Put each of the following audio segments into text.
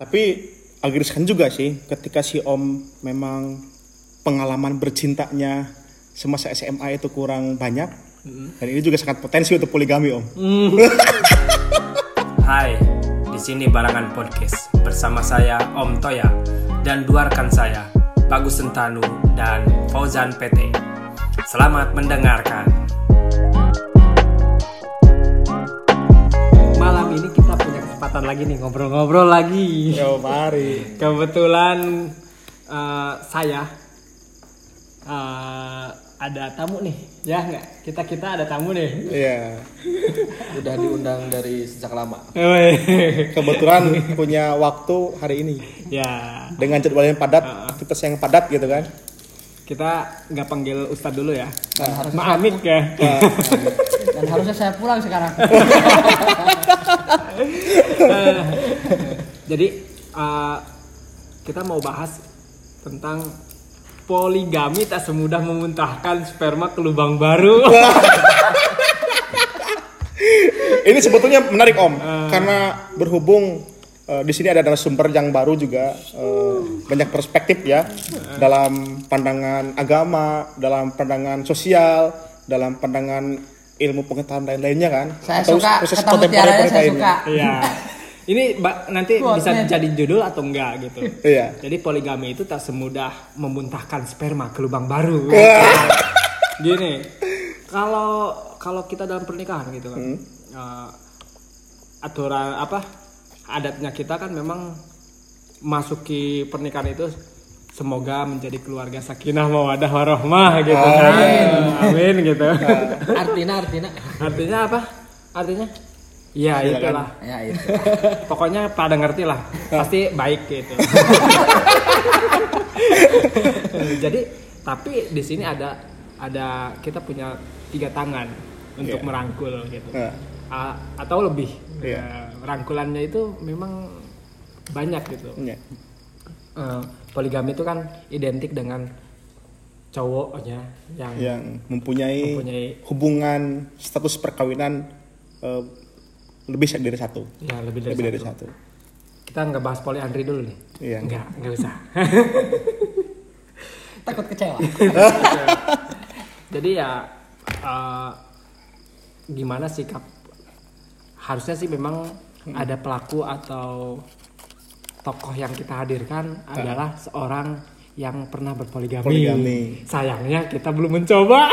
Tapi riskan juga sih ketika si Om memang pengalaman bercintanya semasa SMA itu kurang banyak. Dan ini juga sangat potensi untuk poligami Om. Hai, di sini Barangan Podcast bersama saya Om Toya dan dua rekan saya Bagus Sentanu dan Fauzan PT. Selamat mendengarkan. Kesempatan lagi nih ngobrol-ngobrol lagi. Yo mari. Kebetulan eh, saya eh, ada tamu nih, ya nggak? Kita kita ada tamu nih. Iya. udah diundang dari sejak lama. Kebetulan punya waktu hari ini ya, dengan jadwal yang padat, aktivitas yang padat gitu kan. kita nggak panggil Ustadz dulu ya. Harus Maamik ya. Dan harusnya saya pulang sekarang. Jadi eh, kita mau bahas tentang poligami tak semudah memuntahkan sperma ke lubang baru. Ini sebetulnya menarik Om, karena berhubung eh, di sini ada narasumber yang baru juga eh, banyak perspektif ya dalam pandangan agama, dalam pandangan sosial, dalam pandangan ilmu pengetahuan lain-lainnya kan. Saya Atau suka proses ketemu kontemporer tiaranya saya lainnya. suka. Iya. Ini Mbak, nanti Quote-nya. bisa jadi judul atau enggak gitu. Iya. Jadi poligami itu tak semudah memuntahkan sperma ke lubang baru. Gini, kalau kalau kita dalam pernikahan gitu kan, eh, aturan apa adatnya kita kan memang masuki pernikahan itu semoga menjadi keluarga sakinah mawadah warohmah gitu kan. Amin gitu. Artina Artina. Artinya apa? Artinya? Ya itulah. Ya itu. Pokoknya pada ngerti lah, pasti baik gitu. Jadi tapi di sini ada ada kita punya tiga tangan untuk Iya. merangkul gitu, Nah, A- atau lebih. Iya. Ya, rangkulannya itu memang banyak gitu. iya. Eh, poligami itu kan identik dengan cowoknya yang yang mempunyai, Mempunyai. hubungan status perkawinan eh, lebih dari satu, ya lebih dari lebih dari satu. satu. Kita nggak bahas poliandri dulu nih. Iya. Enggak, enggak usah. Takut kecewa. Jadi ya eh, gimana sikap harusnya sih memang ada pelaku atau tokoh yang kita hadirkan adalah seorang yang pernah berpoligami. Poligami. Sayangnya kita belum mencoba.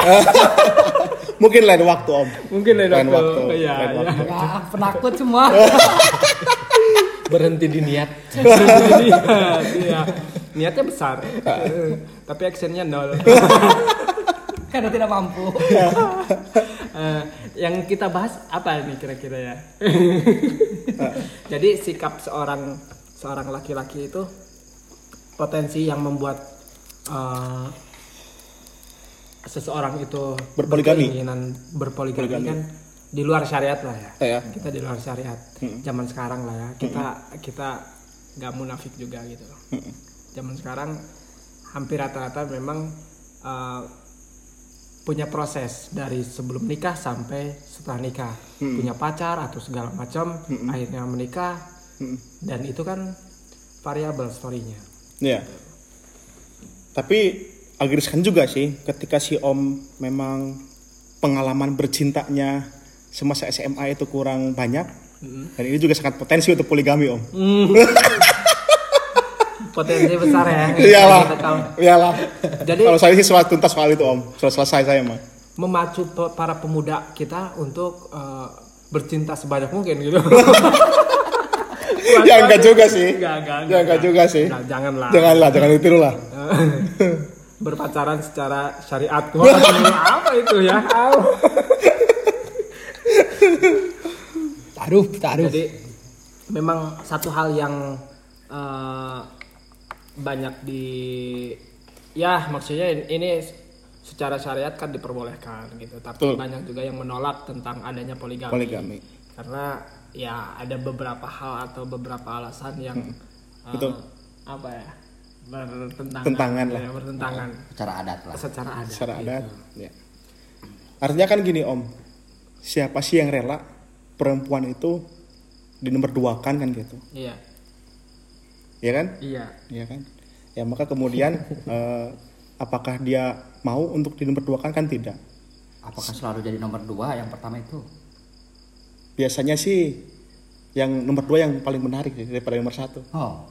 Mungkin lain waktu Om. Mungkin lain Lain waktu. waktu, Iya, lain iya. waktu. Ya, penakut semua. Berhenti di niat. Niat, iya. Niatnya besar. Tapi actionnya nol. Karena tidak mampu. Eh, yang kita bahas apa ini kira-kira ya? Jadi sikap seorang seorang laki-laki itu potensi yang membuat eh, seseorang itu Berpoligami. keinginan berpoligami Poligami. kan di luar syariat lah ya. Iya. Kita di luar syariat. Zaman sekarang lah ya. Kita kita nggak munafik juga gitu. Zaman sekarang hampir rata-rata memang eh, punya proses dari sebelum nikah sampai setelah nikah punya pacar atau segala macam akhirnya menikah dan itu kan variabel storynya Iya. Tapi agak riskan juga sih ketika si Om memang pengalaman bercintanya semasa SMA itu kurang banyak. Dan ini juga sangat potensi untuk poligami Om. potensi besar ya Iyalah. Iyalah. Jadi Kalau saya sih soal tuntas soal itu Om. Sudah selesai saya mah. memacu para pemuda kita untuk eh, bercinta sebanyak mungkin gitu ya enggak juga sih. Enggak, enggak, Ya enggak juga sih. Enggak, janganlah Janganlah, jangan ditiru lah. berpacaran secara syariat apa itu ya Taruh, taruh. Jadi memang satu hal yang eh, banyak di ya maksudnya ini secara syariat kan diperbolehkan gitu, tapi Betul. banyak juga yang menolak tentang adanya poligami. Poligami. Karena ya ada beberapa hal atau beberapa alasan yang eh, Hmm. Betul. apa ya bertentangan, Tentangan lah. ya, bertentangan Secara adat lah. secara adat. Secara gitu. adat. Ya. Artinya kan gini Om. Siapa sih yang rela perempuan itu di nomor dua kan kan gitu. Iya. ya kan? Iya. Iya kan? Ya maka kemudian eh, apakah dia mau untuk di nomor dua kan kan tidak. Apakah selalu jadi nomor dua yang pertama itu? Biasanya sih yang nomor dua yang paling menarik sih daripada nomor satu. Oh,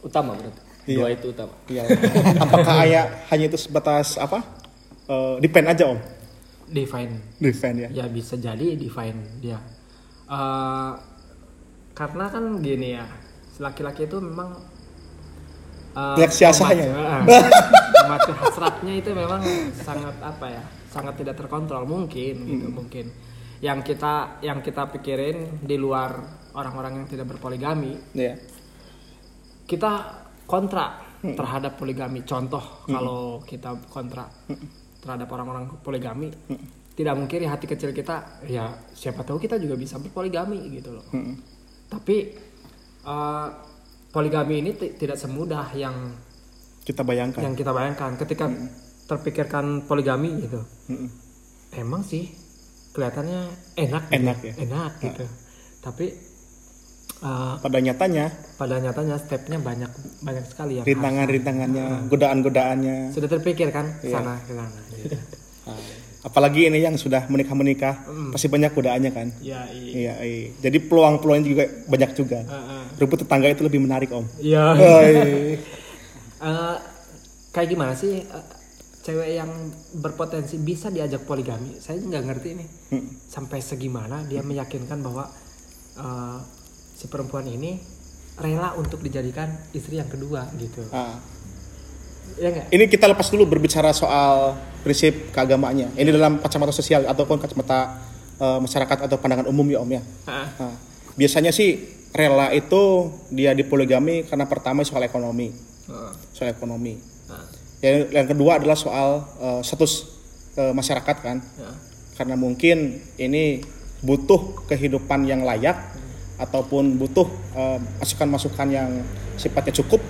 Utama berarti. Iya. Dua itu utama. Iya. apakah ayah hanya itu sebatas apa? Eh, depend aja om. Define. Defend ya. Ya bisa jadi define dia. Eh, karena kan gini ya, laki-laki itu memang eh, Banyak siasanya. memacu- memacu hasratnya itu memang sangat apa ya, sangat tidak terkontrol mungkin gitu mungkin. Yang kita yang kita pikirin di luar orang-orang yang tidak berpoligami, Iya. kita kontra terhadap poligami. Contoh kalau kita kontra terhadap orang-orang poligami, tidak mungkin di hati kecil kita, ya siapa tahu kita juga bisa berpoligami gitu loh. Tapi eh, poligami ini ti- tidak semudah yang Kita bayangkan. yang kita bayangkan. Ketika terpikirkan poligami gitu, Mm-mm. emang sih kelihatannya enak, gitu. Enak ya. enak gitu. Tapi eh, Pada nyatanya pada nyatanya stepnya banyak banyak sekali ya. rintangan-rintangannya, godaan-godaannya. sudah terpikir kan Iya. sana ke sana gitu. Apalagi ini yang sudah menikah-menikah, pasti banyak godaannya kan. ya iya Iya, iya. Jadi peluang-peluangnya juga banyak juga. Heeh. Rumput tetangga itu lebih menarik om. iya. Eh, kayak gimana sih eh, cewek yang berpotensi bisa diajak poligami saya nggak ngerti nih Hmm. sampai segimana dia meyakinkan bahwa eh, si perempuan ini rela untuk dijadikan istri yang kedua gitu Ah. ya nggak Ini kita lepas dulu berbicara soal prinsip keagamaannya. Ini dalam kacamata sosial ataupun kacamata eh, masyarakat atau pandangan umum ya om ya. Ah, Nah, biasanya sih rela itu dia dipoligami karena pertama soal ekonomi, ah, soal ekonomi. Ah, Yang, yang kedua adalah soal eh, status eh, masyarakat kan, ya. karena mungkin ini butuh kehidupan yang layak ataupun butuh eh, masukan-masukan yang sifatnya cukup,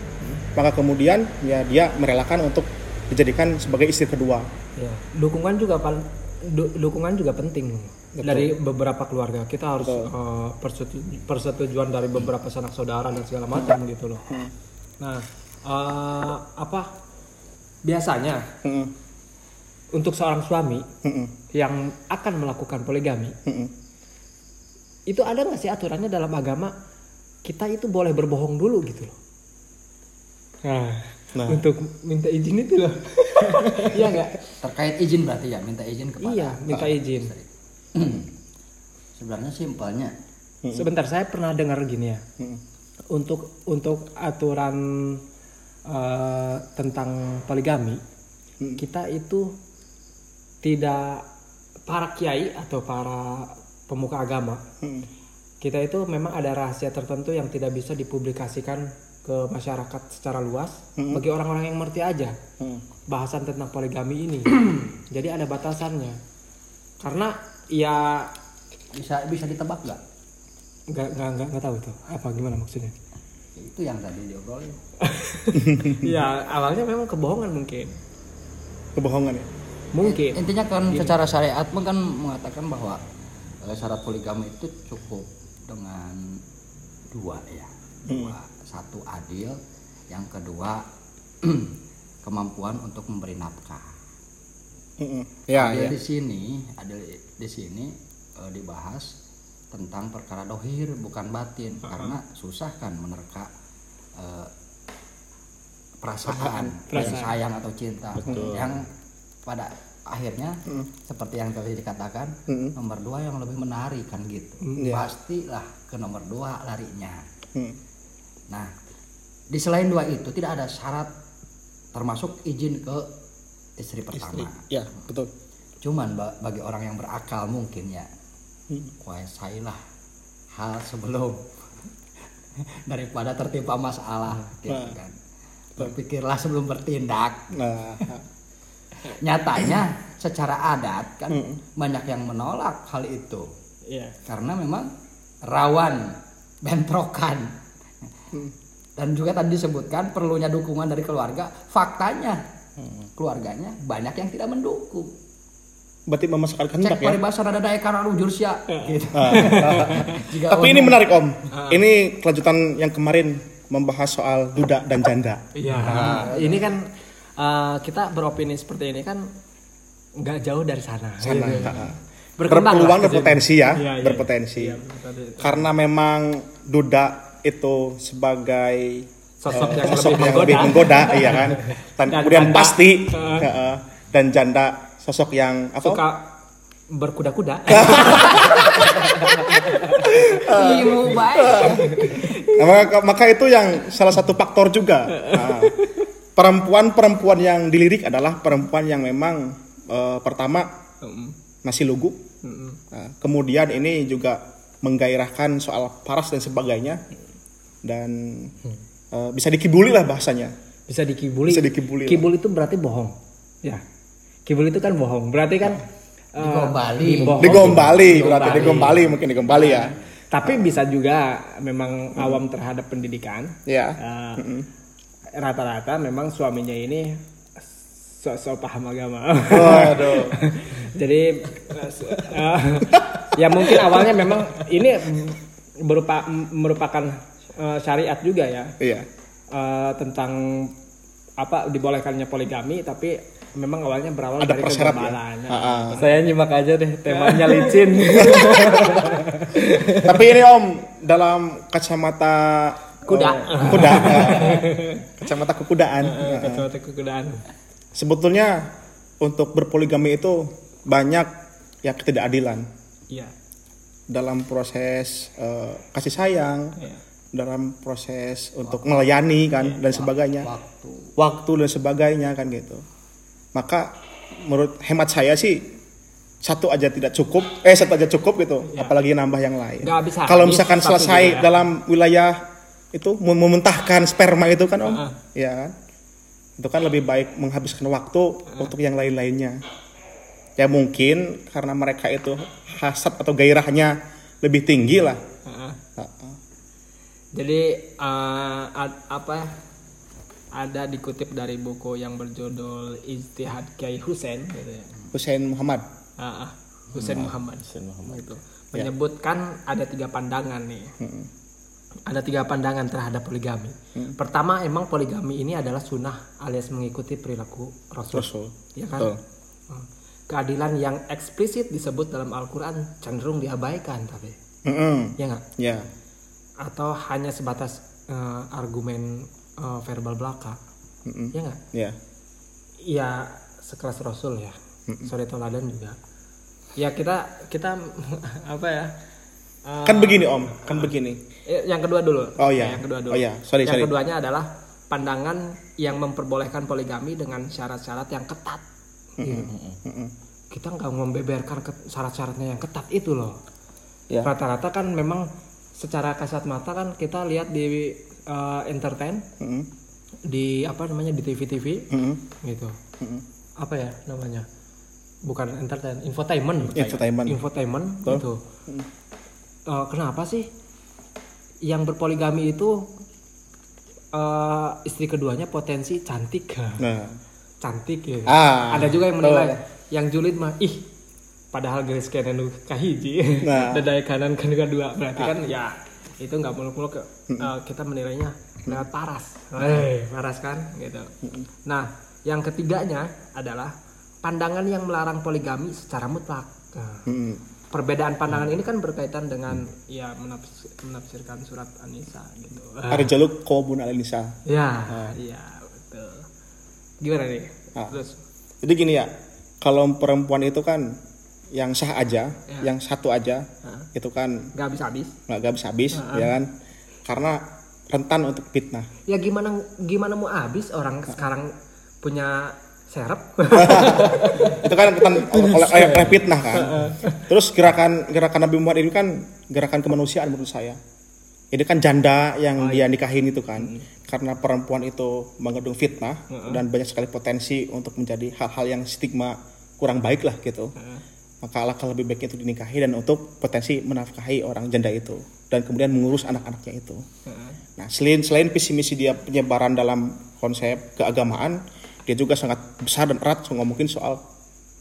maka kemudian ya dia merelakan untuk dijadikan sebagai istri kedua. Ya, dukungan juga pal- du- dukungan juga penting dari beberapa keluarga. Kita harus persetu- persetujuan dari beberapa sanak saudara dan segala macam gitu loh. Nah, eh, apa biasanya Mm-mm, untuk seorang suami mm-mm, yang akan melakukan poligami mm-mm. itu ada nggak sih aturannya dalam agama kita itu boleh berbohong dulu gitu loh. Nah, Nah. untuk minta izin itu loh. Iya nggak? terkait izin berarti ya minta izin kepada Iya, minta izin. Sebenarnya simpelnya Sebentar, saya pernah dengar gini ya. Untuk untuk aturan eh, tentang poligami, kita itu tidak para kiai atau para pemuka agama, Mm-mm. kita itu memang ada rahasia tertentu yang tidak bisa dipublikasikan ke masyarakat secara luas bagi orang-orang yang mengerti aja Mm. bahasan tentang poligami ini. Jadi ada batasannya. Karena ya bisa bisa ditebak nggak? nggak nggak nggak nggak tahu itu apa gimana maksudnya. Itu yang tadi diobrolin. ya awalnya memang kebohongan mungkin. Kebohongan ya. Mungkin. Intinya kan secara syariat pun kan mengatakan bahwa eh, syarat poligami itu cukup dengan dua ya. Dua. Satu adil, yang kedua kemampuan untuk memberi nafkah. Mm-mm. Ya, adil ya. di sini, adil di sini eh, dibahas tentang perkara dohir bukan batin karena susah kan menerka eh, perasaan, Perasaan. sayang atau cinta yang pada akhirnya seperti yang tadi dikatakan Mm. nomor dua yang lebih menarik kan gitu Iya. pastilah ke nomor dua larinya Mm. nah di selain dua itu tidak ada syarat termasuk izin ke istri pertama Ya, betul. cuman ba- bagi orang yang berakal mungkin ya Hmm. Kuasailah hal sebelum daripada tertimpa masalah gitu Nah. kan berpikirlah sebelum bertindak Nah, nyatanya secara adat kan Hmm. banyak yang menolak hal itu Iya. karena memang rawan bentrokan Hmm. dan juga tadi disebutkan perlunya dukungan dari keluarga faktanya Hmm. keluarganya banyak yang tidak mendukung berarti memasukkan kehendak cek ya. paribasa rada daya karena rujur sia gitu Tapi ini menarik Om. Ini kelanjutan yang kemarin membahas soal duda dan janda. Iya. Ini kan eh, kita beropini seperti ini kan nggak jauh dari sana. Sana. Gitu. ha. Berkembang Berpeluang lah dan potensi ya, Iya, iya. berpotensi. Iya, betul. Karena memang duda itu sebagai Sosok eh, yang sosok lebih yang lebih menggoda. iya kan. Dan, Dan kemudian janda. pasti heeh. dan janda sosok yang apa? Suka berkuda-kuda. ilmu baik Nah, maka, maka itu yang salah satu faktor juga. Nah, Perempuan-perempuan yang dilirik adalah perempuan yang memang eh, pertama masih lugu, Nah, kemudian ini juga menggairahkan soal paras dan sebagainya dan eh, bisa dikibuli lah bahasanya. Bisa dikibuli. Bisa dikibuli lah. Kibul itu berarti bohong. Ya. Kibul itu kan bohong. Berarti kan eh, Digombali. dibohong. Digombali, berarti digombali mungkin digombali ya. Tapi bisa juga memang awam terhadap pendidikan. Ya. Eh, Rata-rata memang suaminya ini sok-sok paham agama. Waduh. Jadi eh, ya mungkin awalnya memang ini berupa merupakan eh, syariat juga ya Iya. eh, tentang apa dibolehkannya poligami tapi memang awalnya berawal Ada dari persyarat ya? kegemaran. Ah, ah. Saya nyimak aja deh temanya licin. Tapi ini Om dalam kacamata Kuda. eh, kuda. eh, kacamata kekudaan. Eh, Kacamata kekudaan. Sebetulnya untuk berpoligami itu banyak ya ketidakadilan Iya. dalam proses eh, kasih sayang, Iya. dalam proses untuk melayani kan dan sebagainya. waktu Waktu dan sebagainya kan gitu. Maka menurut hemat saya sih satu aja tidak cukup, eh satu aja cukup gitu, Ya. apalagi nambah yang lain. Kalau misalkan selesai ya. dalam wilayah itu mem- memuntahkan sperma itu kan om, Ah. ya kan, itu kan lebih baik menghabiskan waktu untuk yang lain-lainnya. Ya mungkin karena mereka itu hasad atau gairahnya lebih tinggi lah. Heeh. Heeh. Jadi eh, ad- apa ada dikutip dari buku yang berjudul Ijtihad Kiai Husain gitu ya. Hussein Muhammad. Ah, ah, Husain Muhammad. Hussein Muhammad. Itu menyebutkan ada tiga pandangan nih. Ada tiga pandangan terhadap poligami. Pertama emang poligami ini adalah sunnah alias mengikuti perilaku Rasul. Rasul. Ya kan? Betul. Hmm. Keadilan yang eksplisit disebut dalam Al-Quran cenderung diabaikan tapi Mm-mm. ya nggak? Ya. Atau hanya sebatas eh, argumen eh, verbal belaka, Mm-mm. ya nggak? Ya. Ya sekelas Rasul ya, sorry toladan juga. Ya kita kita apa ya? eh, Kan begini om, kan begini. eh, yang kedua dulu. Oh, iya. Yang kedua dulu. Oh, iya. Sorry, yang sorry. keduanya adalah pandangan yang memperbolehkan poligami dengan syarat-syarat yang ketat. Gitu. Kita nggak membeberkan syarat-syaratnya yang ketat itu loh. Ya. Rata-rata kan memang secara kasat mata kan kita lihat di eh, entertain Mm-mm. di apa namanya di TV-TV Mm-mm. gitu. Apa ya namanya? Bukan entertain, infotainment. Infotainment. Infotainment Betul. gitu. Eh, kenapa sih yang berpoligami itu eh, istri keduanya potensi cantik? Nah. Cantik ya. Ah, Ada juga yang menilai yang julid mah ih padahal garis kanan kahiji Nah. dadai kanan kan kedua berarti kan ya itu nggak muluk-muluk eh, kita menilainya lewat paras. Eh. paras kan? Gitu. Nah yang ketiganya adalah pandangan yang melarang poligami secara mutlak. Nah, perbedaan pandangan ini kan berkaitan dengan ya menafs- menafsirkan surat An-Nisa gitu. Ada jaluk kobun al nisa. ya iya betul. Gimana nih? Ah. terus? Jadi gini ya, kalau perempuan itu kan yang sah aja, Ya. yang satu aja, Ah. itu kan nggak habis habis nggak habis habis, ya kan? Karena rentan untuk fitnah. ya gimana gimana mau habis orang sekarang punya serep itu kan rentan oleh, oleh, fitnah kan. Terus gerakan gerakan Nabi Muhammad ini kan gerakan kemanusiaan menurut saya. Ini kan janda yang dia nikahin itu kan, karena perempuan itu mengandung fitnah dan banyak sekali potensi untuk menjadi hal-hal yang stigma kurang baik lah gitu. Maka alangkah lebih baik itu dinikahi dan untuk potensi menafkahi orang janda itu dan kemudian mengurus anak-anaknya itu. Nah, selain selain visi misi dia penyebaran dalam konsep keagamaan, dia juga sangat besar dan erat ngomongin soal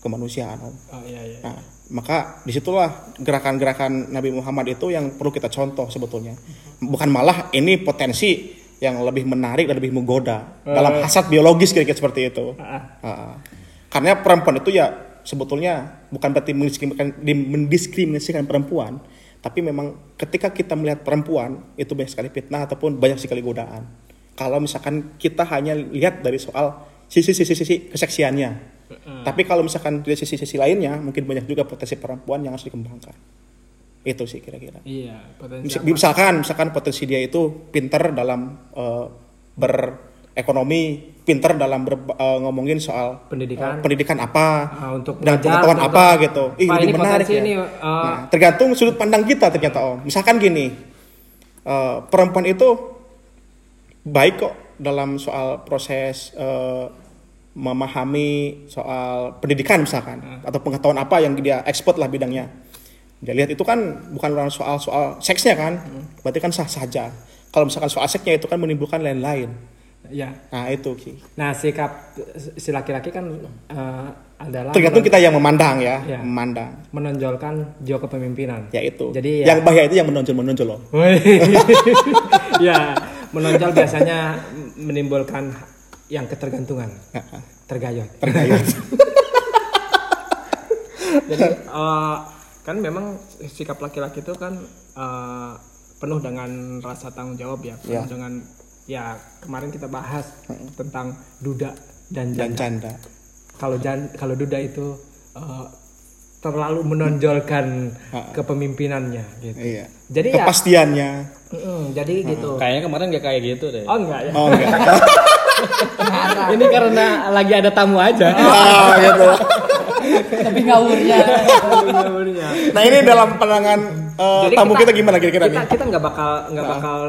kemanusiaan. Om. oh iya iya Nah, maka di situlah gerakan-gerakan Nabi Muhammad itu yang perlu kita contoh sebetulnya. Bukan malah ini potensi yang lebih menarik dan lebih menggoda dalam hasrat biologis kira-kira seperti itu. Ah. Karena perempuan itu ya sebetulnya bukan berarti mendiskriminasikan, mendiskriminasikan perempuan, tapi memang ketika kita melihat perempuan itu banyak sekali fitnah ataupun banyak sekali godaan. Kalau misalkan kita hanya lihat dari soal sisi-sisi sisi keseksiannya. Tapi kalau misalkan dari sisi-sisi lainnya mungkin banyak juga potensi perempuan yang harus dikembangkan. Itu sih kira-kira. Iya, potensi misalkan misalkan potensi dia itu pinter dalam eh, berekonomi pinter dalam ber- eh, ngomongin soal Pendidikan. eh, pendidikan. apa Ah, untuk dan pengetahuan untuk- apa gitu. Ih ini menarik ya. ini, eh, nah, tergantung sudut pandang kita ternyata om. Misalkan gini eh, perempuan itu baik kok dalam soal proses eh, memahami soal pendidikan misalkan atau pengetahuan apa yang dia expert lah bidangnya. Dia lihat itu kan bukan soal soal seksnya kan berarti kan sah saja kalau misalkan soal seksnya itu kan menimbulkan lain-lain Ya. nah itu Ki. Nah, sikap si laki-laki kan eh, adalah tergantung kita yang memandang ya Iya. memandang menonjolkan jiwa kepemimpinan. ya itu Jadi ya- yang bahaya itu yang menonjol menonjol loh ya, menonjol biasanya menimbulkan yang ketergantungan, tergayot. tergayut Jadi eh, kan memang sikap laki-laki itu kan eh, penuh dengan rasa tanggung jawab ya, penuh Ya. dengan ya kemarin kita bahas tentang duda dan dan janda. canda Kalau jan kalau duda itu eh, terlalu menonjolkan kepemimpinannya gitu. iya Jadi ya kepastiannya mm, jadi gitu. Kayaknya kemarin gak kayak gitu deh. Oh enggak ya. oh enggak Ini karena lagi ada tamu aja. ah, gitu Tapi ngawurnya. nah ini dalam pandangan eh, Jadi tamu kita, gimana kira-kira kita nih kita nggak bakal nggak bakal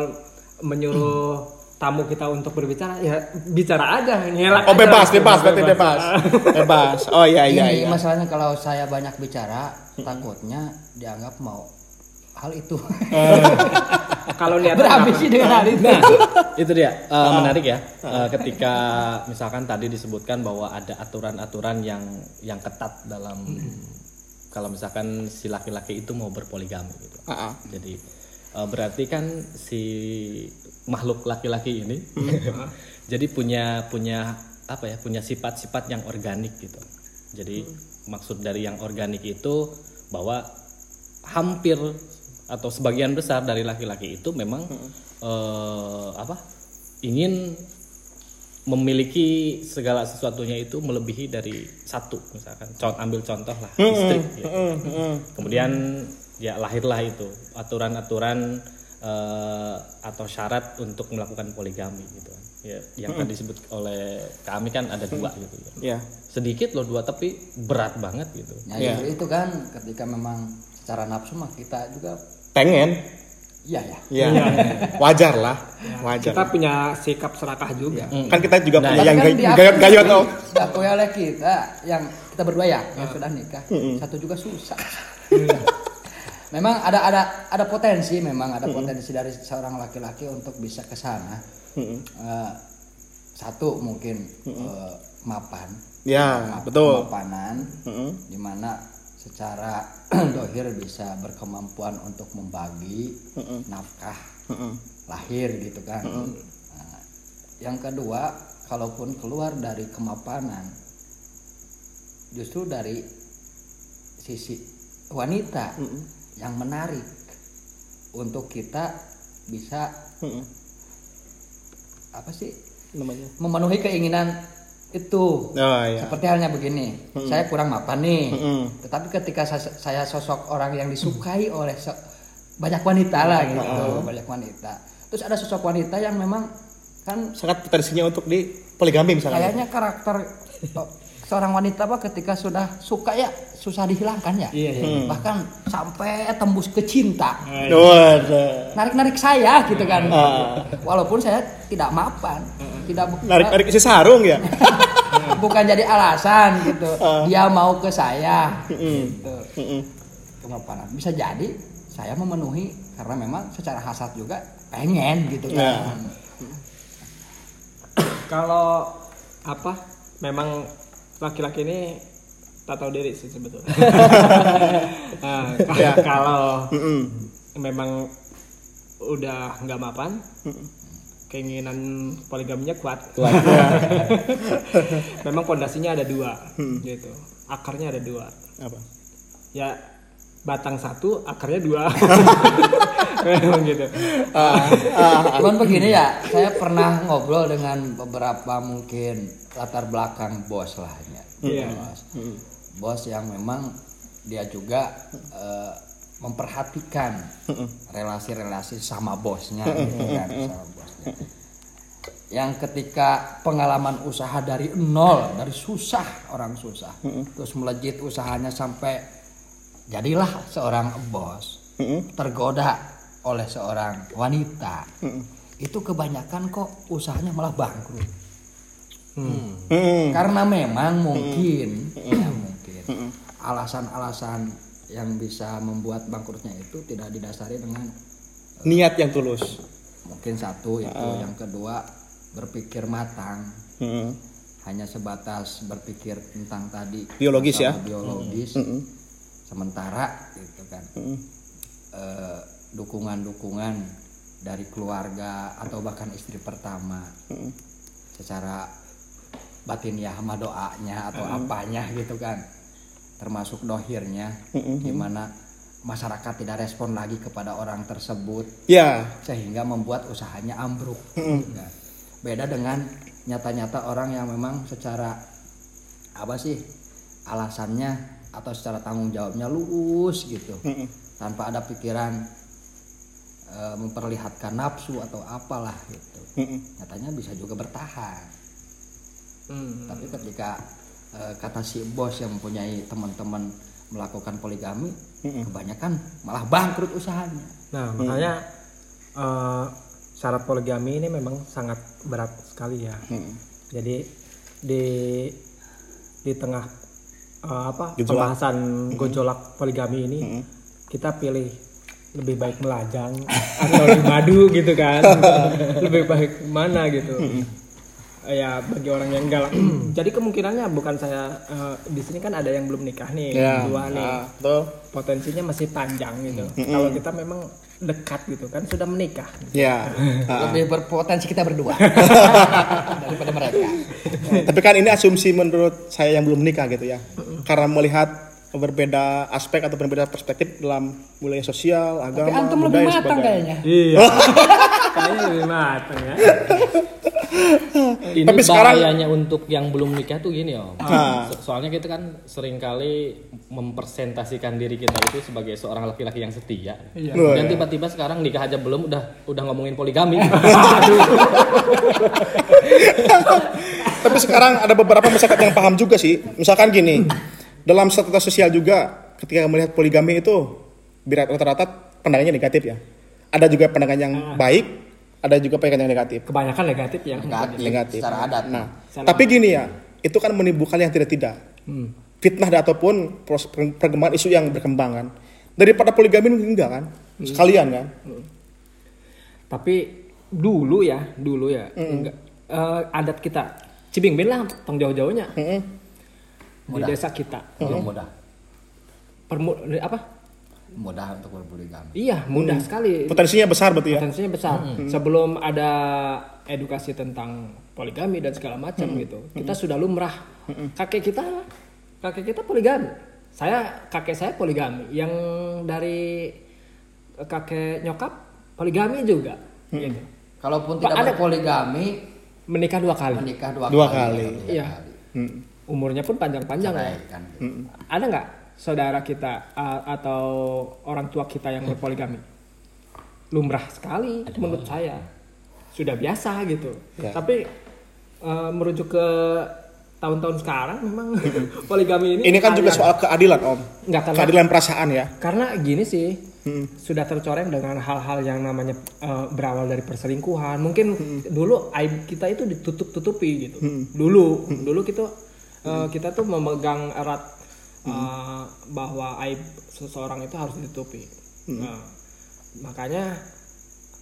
menyuruh tamu kita untuk berbicara ya bicara aja ngelak oh aja. bebas bebas berarti bebas bebas oh iya iya Ini iya masalahnya kalau saya banyak bicara, takutnya dianggap mau hal itu. kalau lihat Berambisi dengan hal itu. Nah, itu dia eh, menarik ya. Eh, ketika misalkan tadi disebutkan bahwa ada aturan-aturan yang yang ketat dalam kalau misalkan si laki-laki itu mau berpoligami gitu. Ah, ah. Jadi eh, berarti kan si makhluk laki-laki ini. Jadi punya punya apa ya punya sifat-sifat yang organik gitu. Jadi maksud dari yang organik itu bahwa hampir atau sebagian besar dari laki-laki itu memang eh, apa ingin memiliki segala sesuatunya itu melebihi dari satu misalkan. Con- ambil contoh lah istri gitu. kemudian ya lahirlah itu. Aturan-aturan eh, atau syarat untuk melakukan poligami gitu kan. Ya yang tadi disebut oleh kami kan ada dua gitu ya. Ya. Sedikit loh dua tapi berat banget gitu. Nah, Iya. itu, kan ketika memang secara nafsu mah kita juga pengen. Iya ya. ya wajar lah. Wajar. Kita punya sikap serakah juga. Kan kita juga Nah, punya yang kan gayot-gayot oh diakui oleh kita yang kita berdua ya yang sudah nikah. Satu juga susah memang ada ada ada potensi memang ada potensi dari seorang laki-laki untuk bisa ke sana. Eh, satu mungkin eh, mapan. Ya Ma- betul. kemapanan Mm-mm. di mana secara dohir bisa berkemampuan untuk membagi nafkah lahir gitu kan. Nah, yang kedua, kalaupun keluar dari kemapanan, justru dari sisi wanita yang menarik untuk kita bisa Mm-mm. apa sih namanya memenuhi keinginan itu. oh ya Seperti halnya begini, saya kurang mapan nih. Mm-mm. Tetapi ketika saya, sosok orang yang disukai oleh so- banyak wanita lah gitu, banyak wanita. Terus ada sosok wanita yang memang kan sangat potensinya untuk di poligami misalnya kayaknya karakter oh, seorang wanita apa ketika sudah suka ya susah dihilangkan ya. Iya, iya. Bahkan sampai tembus ke cinta. Waduh. Narik-narik saya gitu kan. Ah. Walaupun saya tidak mapan, tidak narik narik isi sarung ya bukan jadi alasan gitu. Ah. Dia mau ke saya gitu. Mm-mm. kemapanan bisa jadi saya memenuhi karena memang secara hasrat juga pengen gitu kan kalau apa memang laki-laki ini tak tahu diri sih sebetulnya Nah, Ya. kalau Mm-mm. memang udah nggak mapan keinginan poligaminya kuat. Kuat. Memang pondasinya ada dua, gitu. Akarnya ada dua. Apa? Ya batang satu, akarnya dua. Memang gitu. Cuman begini ya, saya pernah ngobrol dengan beberapa mungkin latar belakang bos lah ya. Iya. Bos. Bos yang memang dia juga eh, memperhatikan relasi-relasi sama bosnya gitu kan, sama bosnya. Yang ketika pengalaman usaha dari nol, dari susah orang susah, terus melejit usahanya sampai jadilah seorang bos tergoda oleh seorang wanita. Itu kebanyakan kok usahanya malah bangkrut Hmm. karena memang mungkin ya mungkin. Alasan-alasan yang bisa membuat bangkrutnya itu tidak didasari dengan Niat yang tulus. mungkin satu itu yang kedua berpikir matang. Hmm. hanya sebatas berpikir tentang tadi Biologis ya? biologis. Sementara gitu kan. Eh, dukungan-dukungan dari keluarga atau bahkan istri pertama secara batin ya sama doanya atau apanya gitu kan. Termasuk dohirnya gimana masyarakat tidak respon lagi kepada orang tersebut. Ya. sehingga membuat usahanya ambruk. Gitu kan. beda dengan nyata-nyata orang yang memang secara apa sih alasannya atau secara tanggung jawabnya lurus gitu. Tanpa ada pikiran eh, memperlihatkan nafsu atau apalah gitu. Nyatanya bisa juga bertahan Hmm. tapi ketika eh, kata si bos yang mempunyai teman-teman melakukan poligami kebanyakan malah bangkrut usahanya Nah, makanya eh, syarat poligami ini memang sangat berat sekali ya. Jadi di di tengah eh, apa Gejolak. pembahasan gojolak poligami ini kita pilih lebih baik melajang atau di madu gitu kan. lebih baik mana gitu. Ya bagi orang yang galak. Jadi kemungkinannya bukan saya eh, di sini kan ada yang belum nikah nih, Ya. dua nih betul. potensinya masih panjang gitu. Kalau kita memang dekat gitu kan sudah menikah. Ya. Ah. lebih berpotensi kita berdua daripada mereka Tapi kan ini asumsi menurut saya yang belum menikah gitu ya. Karena melihat berbeda aspek atau berbeda perspektif dalam wilayah sosial, agama, tapi antum lebih budaya, dan matang sebagainya. kayaknya Iya. Kayaknya lebih matang ya. Ini Tapi sekarang- bahayanya untuk yang belum nikah tuh gini om. Ah. So- soalnya kita kan sering kali mempresentasikan diri kita itu sebagai seorang laki-laki yang setia. Iya. Dan tiba-tiba sekarang nikah aja belum udah udah ngomongin poligami. Tapi sekarang ada beberapa masyarakat yang paham juga sih. Misalkan gini, dalam status sosial juga ketika melihat poligami itu birat rata-rata pandangannya negatif ya. Ada juga pandangan yang baik, ada juga pandangan yang negatif. Kebanyakan negatif ya. negatif, Negatif. secara adat Nah, Secara tapi gini ya, itu kan menimbulkan yang tidak-tidak. Hmm. Fitnah dan ataupun perkembangan isu yang berkembang kan. Daripada poligami enggak kan? Sekalian kan? Tapi dulu ya, dulu ya. Enggak eh, adat kita Cibingbin lah tong jauh-jauhnya Mm-mm. di desa kita. Belum mudah Permu apa? mudah untuk berpoligami Iya, mudah sekali. Potensinya besar berarti ya. Potensinya besar. Sebelum ada edukasi tentang poligami dan segala macam gitu, kita sudah lumrah. Kakek kita, kakek kita poligami. Saya kakek saya poligami. Yang dari kakek nyokap poligami juga. Gitu. kalaupun tidak ada- berpoligami Menikah dua kali. menikah dua, Dua kali, kali. Iya. kali. Mm. Umurnya pun panjang-panjang ya. Kan gitu. Ada nggak saudara kita atau orang tua kita yang berpoligami? Lumrah sekali menurut saya. Sudah biasa gitu. Ya. Tapi eh, merujuk ke tahun-tahun sekarang memang poligami ini Ini kan juga soal keadilan om. Nggak, karena- Keadilan perasaan ya. karena gini sih sudah tercoreng dengan hal-hal yang namanya eh, berawal dari perselingkuhan mungkin dulu aib kita itu ditutup-tutupi gitu dulu dulu kita eh, kita tuh memegang erat eh, bahwa aib seseorang itu harus ditutupi. Nah, makanya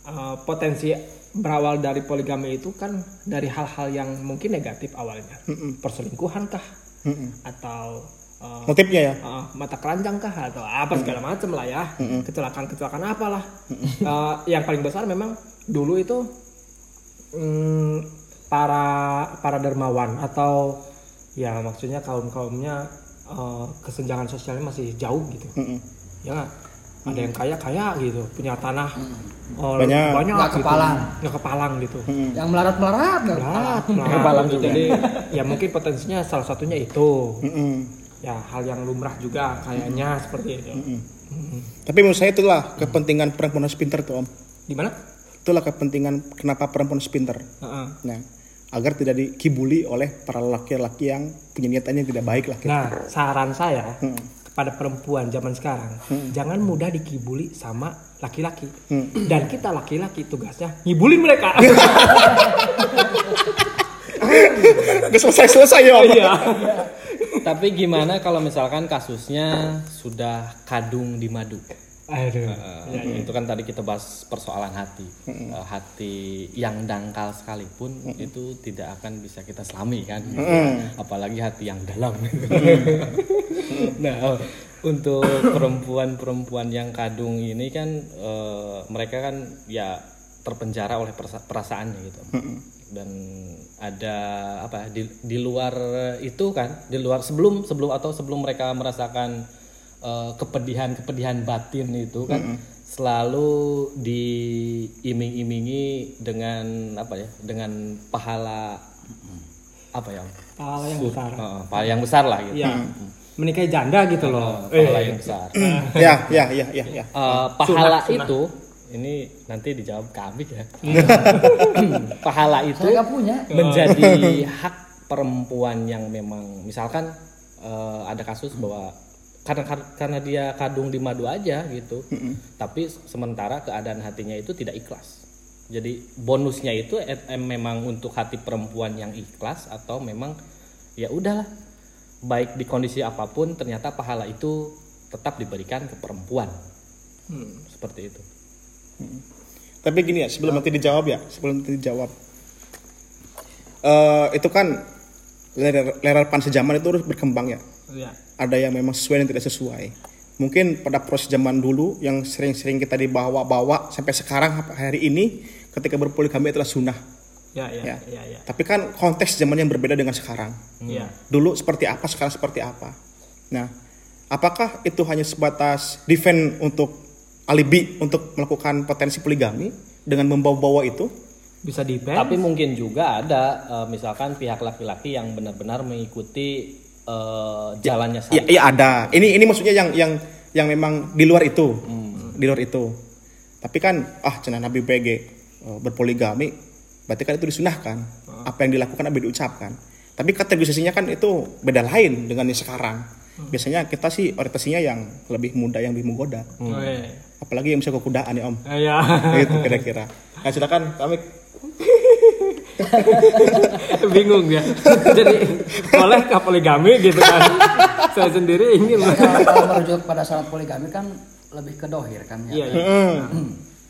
eh, potensi berawal dari poligami itu kan dari hal-hal yang mungkin negatif awalnya. Perselingkuhan kah? Atau eh, Motifnya ya. uh, mata keranjang kah? Atau apa segala macam lah ya. Kecelakaan kecelakaan apalah. Uh, yang paling besar memang dulu itu mm, para para dermawan atau ya maksudnya kaum kaumnya kesenjangan sosialnya masih jauh gitu Mm-mm. ya nggak? ada yang kaya kaya gitu punya tanah oh, Banyak. banyak Nggak gitu. kepalang. nggak kepalang gitu Yang melarat-melarat nggak Berat, kepalang. berat. jadi ya mungkin potensinya salah satunya itu Mm-mm. ya hal yang lumrah juga kayaknya seperti itu Tapi menurut saya itulah kepentingan perempuan harus pinter tuh om. di mana Itulah kepentingan kenapa perempuan harus pinter. Heeh. Nah, agar tidak dikibuli oleh para laki-laki yang punya niatan yang tidak baik lah. Nah, saran saya Hmm. kepada perempuan zaman sekarang, jangan mudah dikibuli sama laki-laki. Hmm. Dan kita laki-laki tugasnya ngibulin mereka. Gak selesai-selesai ya om. Iya. Tapi gimana kalau misalkan kasusnya sudah kadung di madu? Aduh. Eh, Itu kan tadi kita bahas persoalan hati. Eh, hati yang dangkal sekalipun itu tidak akan bisa kita selami kan. Apalagi hati yang dalam. nah, untuk perempuan-perempuan yang kadung ini kan eh, mereka kan ya terpenjara oleh perasa- perasaannya gitu. Dan ada apa di, di luar itu kan, di luar sebelum sebelum atau sebelum mereka merasakan kepedihan-kepedihan batin itu kan selalu diiming-imingi dengan apa ya dengan pahala apa ya Pahala yang besar. Heeh, pahala yang besar lah gitu Iya. Menikahi janda gitu loh. pahala yang besar Ya, ya, ya, ya, ya. Eh, pahala itu ini nanti dijawab kami ya pahala itu punya. menjadi hak perempuan yang memang misalkan eh, ada kasus bahwa karena karena dia kadung di madu aja gitu. Tapi sementara keadaan hatinya itu tidak ikhlas. Jadi bonusnya itu eh, eh, memang untuk hati perempuan yang ikhlas atau memang ya udahlah. Baik di kondisi apa pun ternyata pahala itu tetap diberikan ke perempuan. Seperti itu. Tapi gini ya, sebelum nanti dijawab ya, sebelum nanti dijawab. Eh itu kan lerer, lerer pan sejaman itu terus berkembang ya. Iya. Ada yang memang sesuai dan tidak sesuai. Mungkin pada proses zaman dulu yang sering-sering kita dibawa-bawa sampai sekarang hari ini ketika berpoligami adalah sunnah. Ya, ya, Ya. ya, ya. Tapi kan konteks zaman yang berbeda dengan sekarang. Iya. Dulu seperti apa, sekarang seperti apa. Nah, apakah itu hanya sebatas defend untuk alibi untuk melakukan potensi poligami dengan membawa-bawa itu? Bisa di Tapi mungkin juga ada eh, misalkan pihak laki-laki yang benar-benar mengikuti eh, jalannya Iya, iya ada. Ini ini maksudnya yang yang yang memang di luar itu, di luar itu. Tapi kan ah cina Nabi BG eh, berpoligami, berarti kan itu disunahkan. Apa yang dilakukan apa yang diucapkan. Tapi kategorisasinya kan itu beda lain dengan yang sekarang. Biasanya kita sih orientasinya yang lebih muda, yang lebih menggoda. Oh, iya. Apalagi yang bisa kekudaan ya Om. Iya. itu kira-kira. Nah silakan kami Bingung ya. Jadi bolehkah poligami gitu kan? Saya sendiri ingin. Ya, kalau, kalau merujuk pada syarat poligami kan lebih ke dohir kan ya. Iya, iya.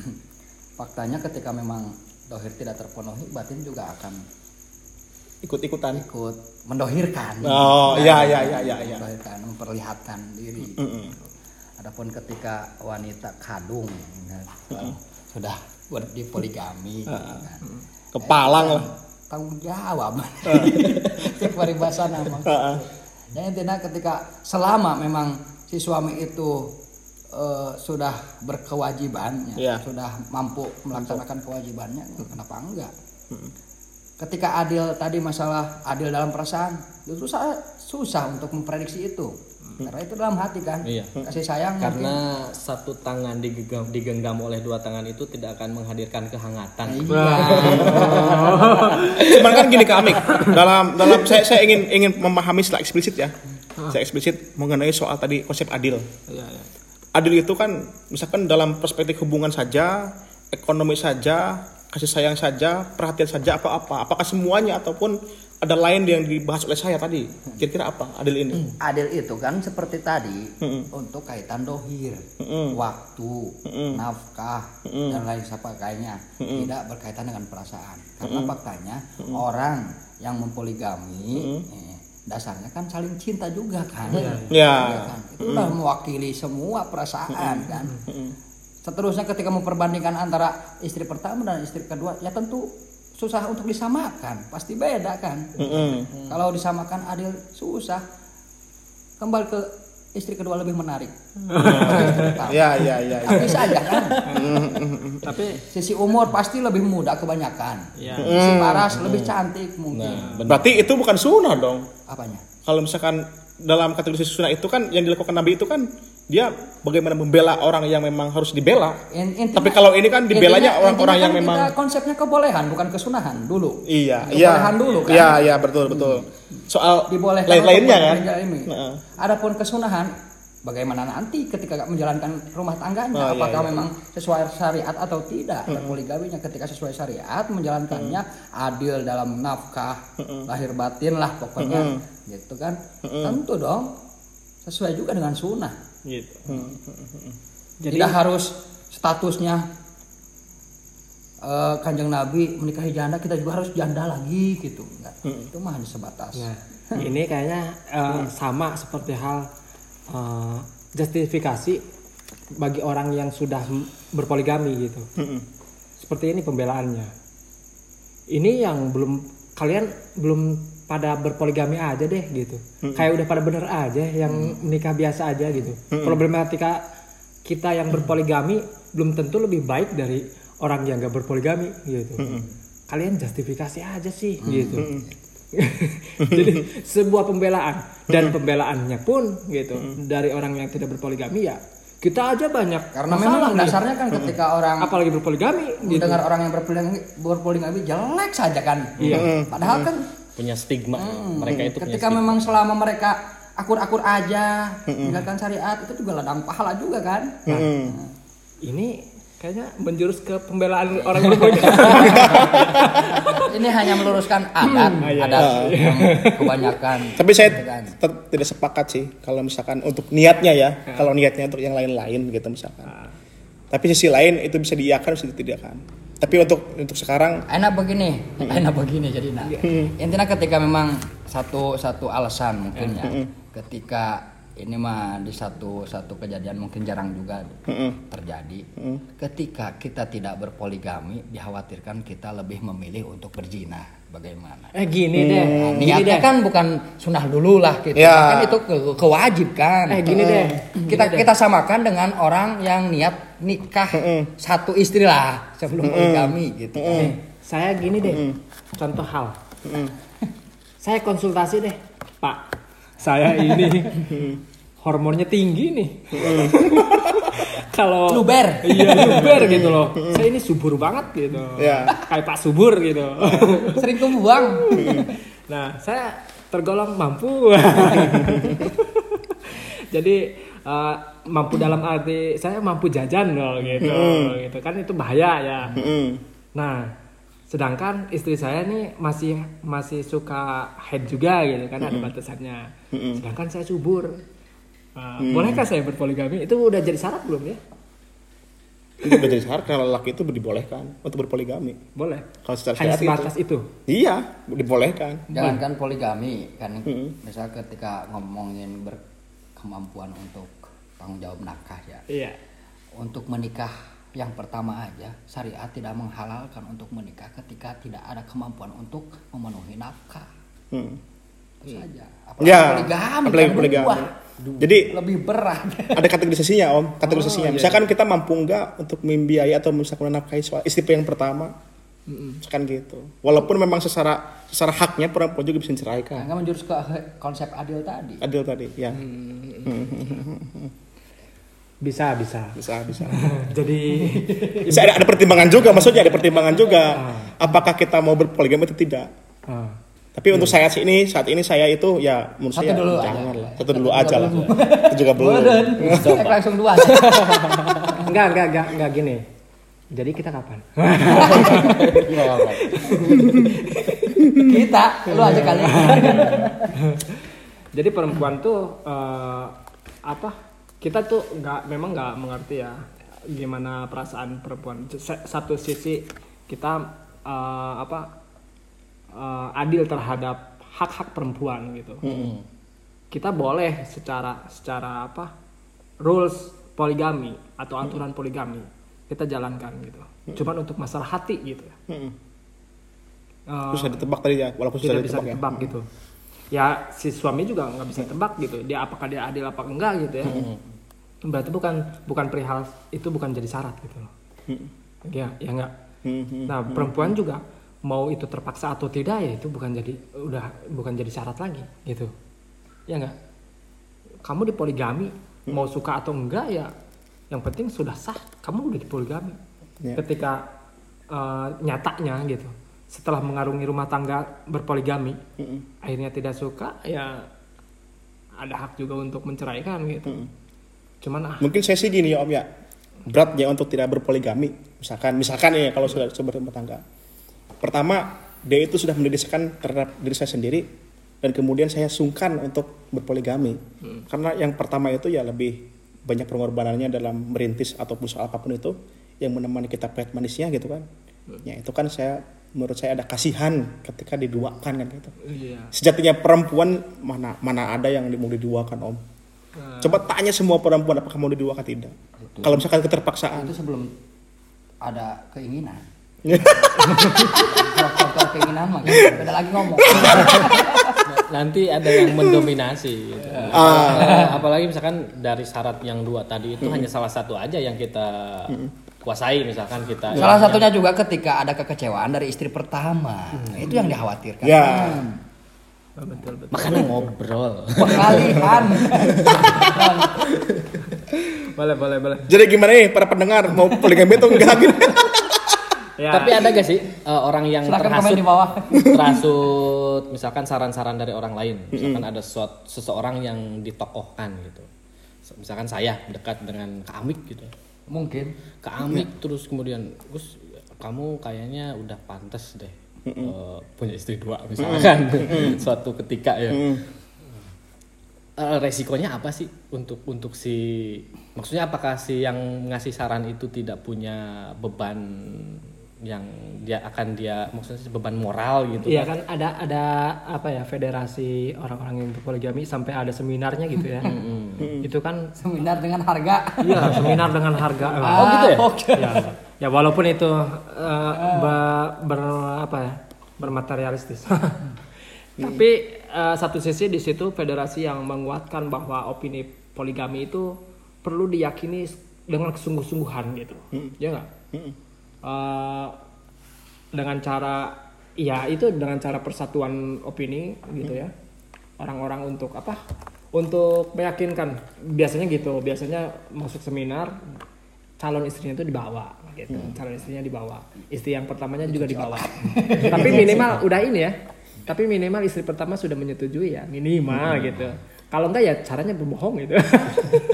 Faktanya ketika memang dohir tidak terpenuhi, batin juga akan ikut-ikutan. ikut mendohirkan. Oh, iya, iya, iya, iya, iya. Mendohirkan, memperlihatkan diri. Adapun ketika wanita kadung ya, sudah ber- di poligami, kan, Kepalang lah. tanggung jawab. Cek paribasan nama. Ya intinya ketika selama memang si suami itu eh, sudah berkewajiban, ya, Iya. sudah mampu melaksanakan kewajibannya, kenapa enggak? Ketika adil tadi masalah adil dalam perasaan, justru saya susah untuk memprediksi itu. Karena itu dalam hati kan, Iya. kasih sayang mungkin. Karena satu tangan digenggam, digenggam oleh dua tangan itu tidak akan menghadirkan kehangatan. Iya. Cuman kan gini Kak Amik, dalam dalam saya saya ingin ingin memahami secara eksplisit ya. Saya eksplisit mengenai soal tadi konsep adil. Iya, iya. Adil itu kan misalkan dalam perspektif hubungan saja, ekonomi saja, kasih sayang saja, perhatian saja apa apa. Apakah semuanya ataupun ada lain yang dibahas oleh saya tadi? Kira-kira apa adil ini? Adil itu kan seperti tadi Mm-mm. untuk kaitan dohir, Mm-mm. waktu, Mm-mm. nafkah Mm-mm. dan lain sebagainya tidak berkaitan dengan perasaan. Karena faktanya orang yang mempoligami eh, dasarnya kan saling cinta juga kan. Ya. Iya kan? Itu udah mewakili semua perasaan kan. Seterusnya ketika memperbandingkan antara istri pertama dan istri kedua ya tentu susah untuk disamakan, pasti beda kan. Mm-mm. Kalau disamakan adil susah. Kembali ke istri kedua lebih menarik. Ya, ya, ya. ya. Tapi saja kan. Tapi Sisi umur pasti lebih muda kebanyakan. ya Sisi paras lebih cantik mungkin. Nah, benar. Berarti itu bukan sunnah dong. Apanya? Kalau misalkan dalam kategori sunnah itu kan yang dilakukan Nabi itu kan dia bagaimana membela orang yang memang harus dibela. In- intinya- Tapi kalau ini kan dibelanya orang-orang intinya yang kan memang konsepnya kebolehan bukan kesunahan dulu. iya, iya. Kebolehan dulu kan. Iya, iya, betul, betul. Soal Dibolehkan lain-lainnya kan. ini. Heeh. Adapun kesunahan bagaimana nanti ketika menjalankan rumah tangganya Oh, iya, apakah iya. memang sesuai syariat atau tidak dan poligaminya ketika sesuai syariat menjalankannya adil dalam nafkah lahir batin lah pokoknya gitu kan tentu dong sesuai juga dengan sunnah gitu. Hmm. Jadi tidak harus statusnya eh, kanjeng nabi menikahi janda kita juga harus janda lagi gitu Enggak. itu mah hanya sebatas Nah, ini kayaknya eh, sama seperti hal eh, justifikasi bagi orang yang sudah berpoligami gitu. Seperti ini pembelaannya. Ini yang belum kalian belum pada berpoligami aja deh gitu. Kayak udah pada bener aja yang menikah biasa aja gitu. Problematika kita yang berpoligami belum tentu lebih baik dari orang yang gak berpoligami gitu. Kalian justifikasi aja sih gitu. Jadi sebuah pembelaan dan pembelaannya pun gitu dari orang yang tidak berpoligami ya kita aja banyak karena masalah memang nih. dasarnya kan ketika orang apalagi berpoligami gitu. mendengar orang yang berpoligami, berpoligami jelek saja kan Iya. padahal kan punya stigma mereka itu punya ketika stigma. memang selama mereka akur-akur aja menjalankan syariat itu juga ladang pahala juga kan ini kayaknya menjurus ke pembelaan orang berpoligami. ini hanya meluruskan adat iya, adat yang kebanyakan Tapi saya gitu kan. tetap tidak sepakat sih kalau misalkan untuk niatnya ya, kalau niatnya untuk yang lain-lain gitu misalkan. Tapi sisi lain itu bisa diiakan bisa ditidakkan. Tapi untuk untuk sekarang enak begini enak begini jadi nah intinya ketika memang satu satu alasan mungkin ya. Ketika ini mah di satu satu kejadian mungkin jarang juga terjadi. Ketika kita tidak berpoligami dikhawatirkan kita lebih memilih untuk berzina bagaimana? Eh gini deh, Nah, gini niatnya deh. kan bukan sunnah dulu lah gitu. Ya. kan itu ke- kewajib kan Eh gini deh. kita kita samakan dengan orang yang niat nikah satu istri lah sebelum poligami gitu. Eh, saya gini deh, contoh hal. saya konsultasi deh, Pak. Saya ini hormonnya tinggi nih. Kalau Luber. Iya luber gitu loh. Saya ini subur banget gitu. Ya. Kayak Pak Subur gitu. sering kebuang Nah, saya tergolong mampu. Jadi eh, mampu dalam arti saya mampu jajan loh gitu, gitu kan itu bahaya ya. mm, Nah, sedangkan istri saya nih masih masih suka head juga gitu kan ada batasannya. Sedangkan saya subur. Nah, Bolehkah saya berpoligami? Itu udah jadi syarat belum ya? itu udah jadi syarat kalau laki itu dibolehkan untuk berpoligami. Boleh. Kalau secara Hanya sebatas itu. itu. Iya, dibolehkan. jangankan poligami kan misal ketika ngomongin berkemampuan untuk tanggung jawab nakah ya Iya. untuk menikah yang pertama aja syariat tidak menghalalkan untuk menikah ketika tidak ada kemampuan untuk memenuhi nafkah Hmm. itu saja apalagi Ya, poligami apalagi kan poligami. Dua. Jadi lebih berat ada kategorisasinya om, Oh, kategorisasinya. iya, Misalkan kita mampu nggak untuk membiayai atau misalkan menafkahi soal istri yang pertama, misalkan gitu. Walaupun memang secara secara haknya perempuan juga bisa diceraikan. Nggak menjurus ke konsep adil tadi Adil tadi, ya. Bisa, bisa. Bisa, bisa. Jadi Bisa ada, ada pertimbangan juga, maksudnya ada pertimbangan juga. Ah. Apakah kita mau berpoligami atau tidak? ah. Tapi untuk saya sih ini saat ini saya itu ya menurut Satu saya dulu jangan aja. lah. Satu dulu aja lah. Itu juga belum. Saya langsung dua enggak, enggak, enggak, enggak gini. Jadi kita kapan? kita lu aja kali Jadi perempuan tuh eh, apa? Kita tuh nggak memang nggak mengerti ya gimana perasaan perempuan. Satu sisi kita eh, apa eh, adil terhadap hak-hak perempuan gitu. Kita boleh secara secara apa rules poligami atau aturan poligami kita jalankan gitu. Cuman untuk masalah hati gitu. ya. Mm-mm. eh, Susah ditebak tadi ya, walaupun sudah tidak bisa ditebak ya. gitu ya si suami juga nggak bisa tebak gitu dia apakah dia adil apa enggak gitu ya berarti bukan bukan perihal itu bukan jadi syarat gitu loh ya ya enggak nah perempuan juga mau itu terpaksa atau tidak ya itu bukan jadi udah bukan jadi syarat lagi gitu ya enggak kamu di poligami mau suka atau enggak ya yang penting sudah sah kamu udah di poligami Ya. ketika eh, nyatanya gitu setelah mengarungi rumah tangga berpoligami akhirnya tidak suka ya ada hak juga untuk menceraikan gitu cuman ah Mungkin saya sih gini ya Om ya. Berat ya untuk tidak berpoligami. Misalkan misalkan ya kalau sudah sudah berumah tangga. Pertama, dia itu sudah mendedikasikan terhadap diri saya sendiri dan kemudian saya sungkan untuk berpoligami. Karena yang pertama itu ya lebih banyak pengorbanannya dalam merintis ataupun soal apa pun itu yang menemani kita pahit manisnya gitu kan. Ya itu kan saya menurut saya ada kasihan ketika diduakan kan gitu. iya Sejatinya perempuan mana mana ada yang mau diduakan Om. Coba tanya semua perempuan apakah mau diduakan tidak. Kalau misalkan keterpaksaan. itu sebelum ada keinginan faktor keinginan mah beda lagi ngomong. Nanti ada yang mendominasi. Gitu. Ah. apalagi misalkan dari syarat yang dua tadi itu hanya salah satu aja yang kita kuasai misalkan kita salah satunya juga ketika ada kekecewaan dari istri pertama. Itu yang dikhawatirkan. Ya. betul betul makanya ngobrol. Pengalihan boleh boleh boleh. Jadi gimana nih para pendengar? Mau poligami itu enggak? gitu? ya. Tapi ada gak sih eh, orang yang silakan komen terhasut di bawah. terhasut misalkan saran-saran dari orang lain? Misalkan ada suat- seseorang yang ditokohkan gitu. Misalkan saya dekat dengan Kak Amik gitu. Mungkin. Kak Amik terus kemudian Gus kamu kayaknya udah pantas deh eh, punya istri dua misalkan. Suatu ketika ya. Eh, resikonya apa sih untuk untuk si maksudnya apakah si yang ngasih saran itu tidak punya beban yang dia akan dia maksudnya beban moral gitu Iya kan ada ada apa ya federasi orang-orang yang berpoligami sampai ada seminarnya gitu ya. Itu kan seminar dengan harga iya seminar dengan harga. Oh gitu ya? ya, ya walaupun itu eh, ba- ber apa ya bermaterialistis. Tapi eh, satu sisi di situ federasi yang menguatkan bahwa opini poligami itu perlu diyakini dengan kesungguh-sungguhan gitu, ya nggak? Eh, dengan cara ya itu dengan cara persatuan opini gitu ya. Orang-orang untuk apa? Untuk meyakinkan. Biasanya gitu. Biasanya masuk seminar calon istrinya itu dibawa gitu. Calon istrinya dibawa. Istri yang pertamanya juga dibawa. Tapi minimal udah ini ya. Tapi minimal istri pertama sudah menyetujui ya minimal gitu. Kalau enggak ya caranya berbohong gitu.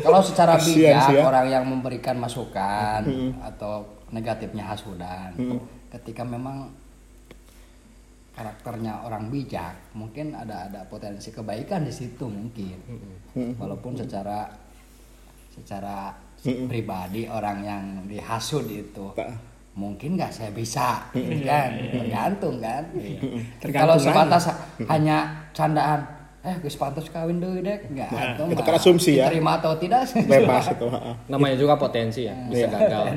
Kalau secara bijak ya. orang yang memberikan masukan atau negatifnya hasudan. Ketika memang karakternya orang bijak mungkin ada ada potensi kebaikan di situ mungkin. Walaupun secara secara pribadi orang yang dihasut itu mungkin nggak saya bisa kan? Tergantung kan? Kalau Tergantung sebatas hanya candaan eh gus pantas kawin dulu deh nggak atau itu kan asumsi ya. diterima atau tidak. Bebas itu. namanya juga potensi ya bisa gagal kan.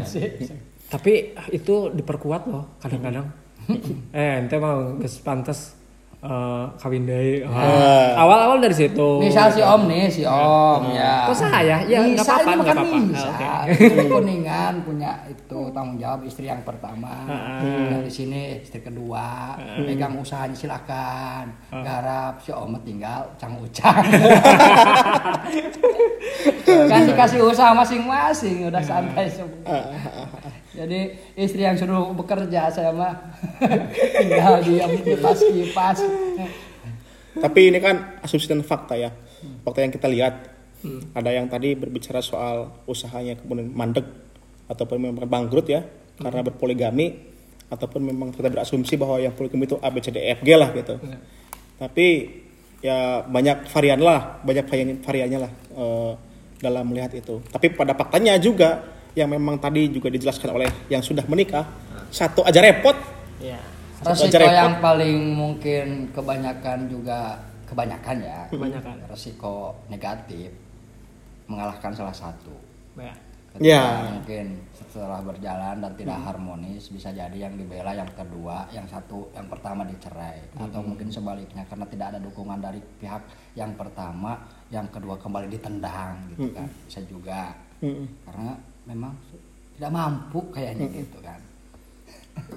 Tapi itu diperkuat loh kadang-kadang eh ente mau geus pantes eh, kawin deui Ah. awal-awal dari situ Misal si Om nih, si Om ya. Kok saya? Ya, nggak Nisa apa-apa, nggak makan apa-apa. Nisa. Oke. Itu kuningan punya itu tanggung jawab istri yang pertama. Dan di sini istri kedua, pegang usahanya silakan. Garap si Om tinggal cang ucang. kan dikasih usaha masing-masing, udah santai semua. Jadi istri yang suruh bekerja saya mah tinggal diam kipas kipas. Tapi ini kan asumsi dan fakta ya. Fakta yang kita lihat. Ada yang tadi berbicara soal usahanya kemudian mandek ataupun memang bangkrut ya karena berpoligami ataupun memang kita berasumsi bahwa yang poligami itu A B C D E F G lah gitu. Tapi ya banyak varian lah, banyak varian variannya lah eh, dalam melihat itu. Tapi pada faktanya juga yang memang tadi juga dijelaskan oleh yang sudah menikah satu aja repot ya Satu Resiko aja repot. yang paling mungkin kebanyakan juga kebanyakan ya. Kebanyakan. Resiko negatif mengalahkan salah satu. ya ketika Ya. mungkin setelah berjalan dan tidak harmonis bisa jadi yang dibela yang kedua yang satu yang pertama dicerai atau mungkin sebaliknya karena tidak ada dukungan dari pihak yang pertama yang kedua kembali ditendang gitu kan bisa juga karena memang tidak mampu kayaknya gitu kan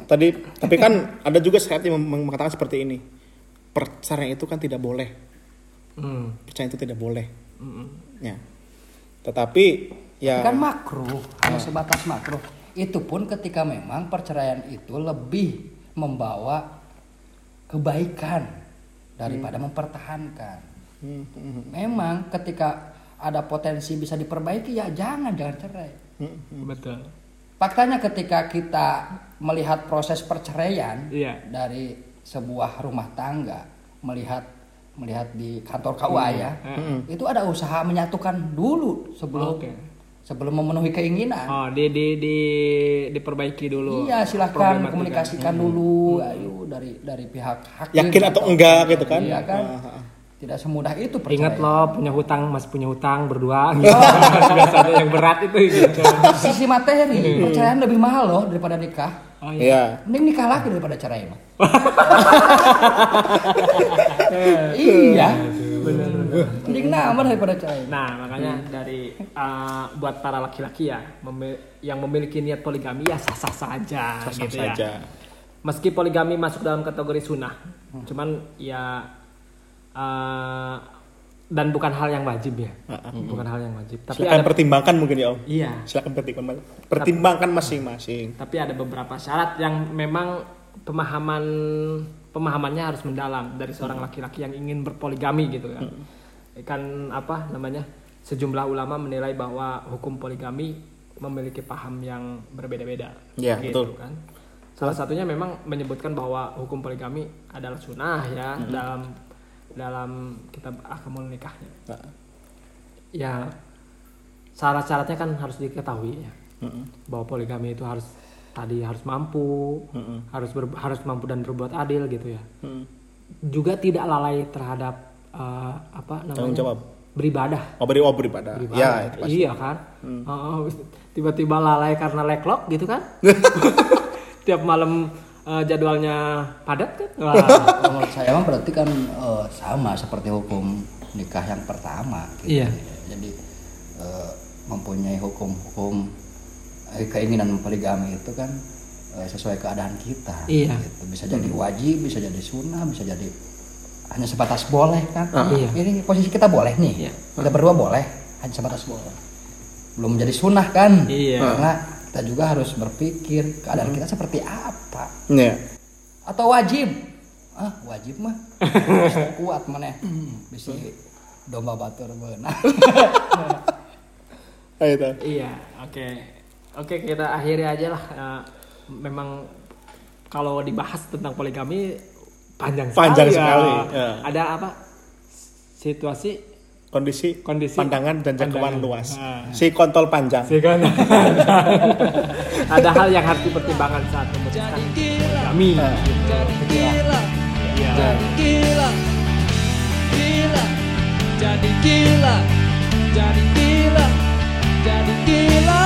Tadi tapi kan ada juga sehat yang meng- mengatakan seperti ini. Perceraian itu kan tidak boleh. Hmm. Perceraian itu tidak boleh. Mm-mm. Ya. Tetapi ya kan makruh hanya sebatas makruh itu pun ketika memang perceraian itu lebih membawa kebaikan daripada mempertahankan memang ketika ada potensi bisa diperbaiki ya jangan jangan cerai Betul. faktanya ketika kita melihat proses perceraian Iya. dari sebuah rumah tangga melihat melihat di kantor KUA ya itu ada usaha menyatukan dulu sebelum Oke. sebelum memenuhi keinginan Oh, di di di diperbaiki dulu. iya silahkan komunikasikan dulu ayo dari dari pihak hakim yakin atau enggak gitu kan? iya kan Ah, ah. Tidak semudah itu Ingat perceraian. loh punya hutang masih punya hutang berdua gitu. Biasanya yang berat itu gitu. sisi materi perceraian lebih mahal loh daripada nikah Oh Iya. mending nikah lagi daripada cerai mah iya mending nambah daripada cerai Nah, makanya dari uh, buat para laki-laki ya memi- yang memiliki niat poligami ya sah-sah saja Sah-sah gitu saja. ya. Meski poligami masuk dalam kategori sunnah, cuman ya uh, dan bukan hal yang wajib ya. Bukan hal yang wajib. Tapi Silakan ada pertimbangkan mungkin ya Om. iya, Silakan pertimbangkan. Pertimbangkan masing-masing. tapi ada beberapa syarat yang memang pemahaman pemahamannya harus mendalam dari seorang laki-laki yang ingin berpoligami gitu kan. Kan apa namanya? Sejumlah ulama menilai bahwa hukum poligami memiliki paham yang berbeda-beda. Ya, gitu betul. kan. Salah satunya memang menyebutkan bahwa hukum poligami adalah sunnah ya dalam dalam kitab akamul nikahnya. Ya syarat-syaratnya kan harus diketahui ya. Bahwa poligami itu harus tadi harus mampu harus ber- harus mampu dan berbuat adil gitu ya. Juga tidak lalai terhadap eh, apa namanya? Tanggung jawab. beribadah. Oh beri oh beribadah. Beribadah. Ya, itu pasti. iya kan? Oh, tiba-tiba lalai karena leklok gitu kan? Tiap malam eh, jadwalnya padat kan Wah. Kalau menurut saya mah berarti kan eh, sama seperti hukum nikah yang pertama gitu. Iya. Jadi eh, mempunyai hukum-hukum eh, keinginan poligami itu kan eh, sesuai keadaan kita. Iya. Gitu. Bisa jadi wajib, bisa jadi sunnah, bisa jadi hanya sebatas boleh kan. Iya. Ini posisi kita boleh nih. Iya. Kita berdua boleh, hanya sebatas boleh. Belum menjadi sunnah kan. Iya. Karena kita juga harus berpikir keadaan kita seperti apa Ya. atau wajib ah wajib mah kuat mana bisa domba batur itu. Iya, oke. Oke, kita akhiri aja lah. Eh, memang kalau dibahas tentang poligami panjang sekali. Panjang ya. sekali, ya. Ada apa? Situasi Kondisi, Kondisi pandangan dan jangkauan pandangan. luas. Ah. Si kontol panjang. sih kan? Ada hal yang harus dipertimbangkan saat memutuskan poligami. jadi gila Iya. jadi gila gila jadi gila jadi gila jadi gila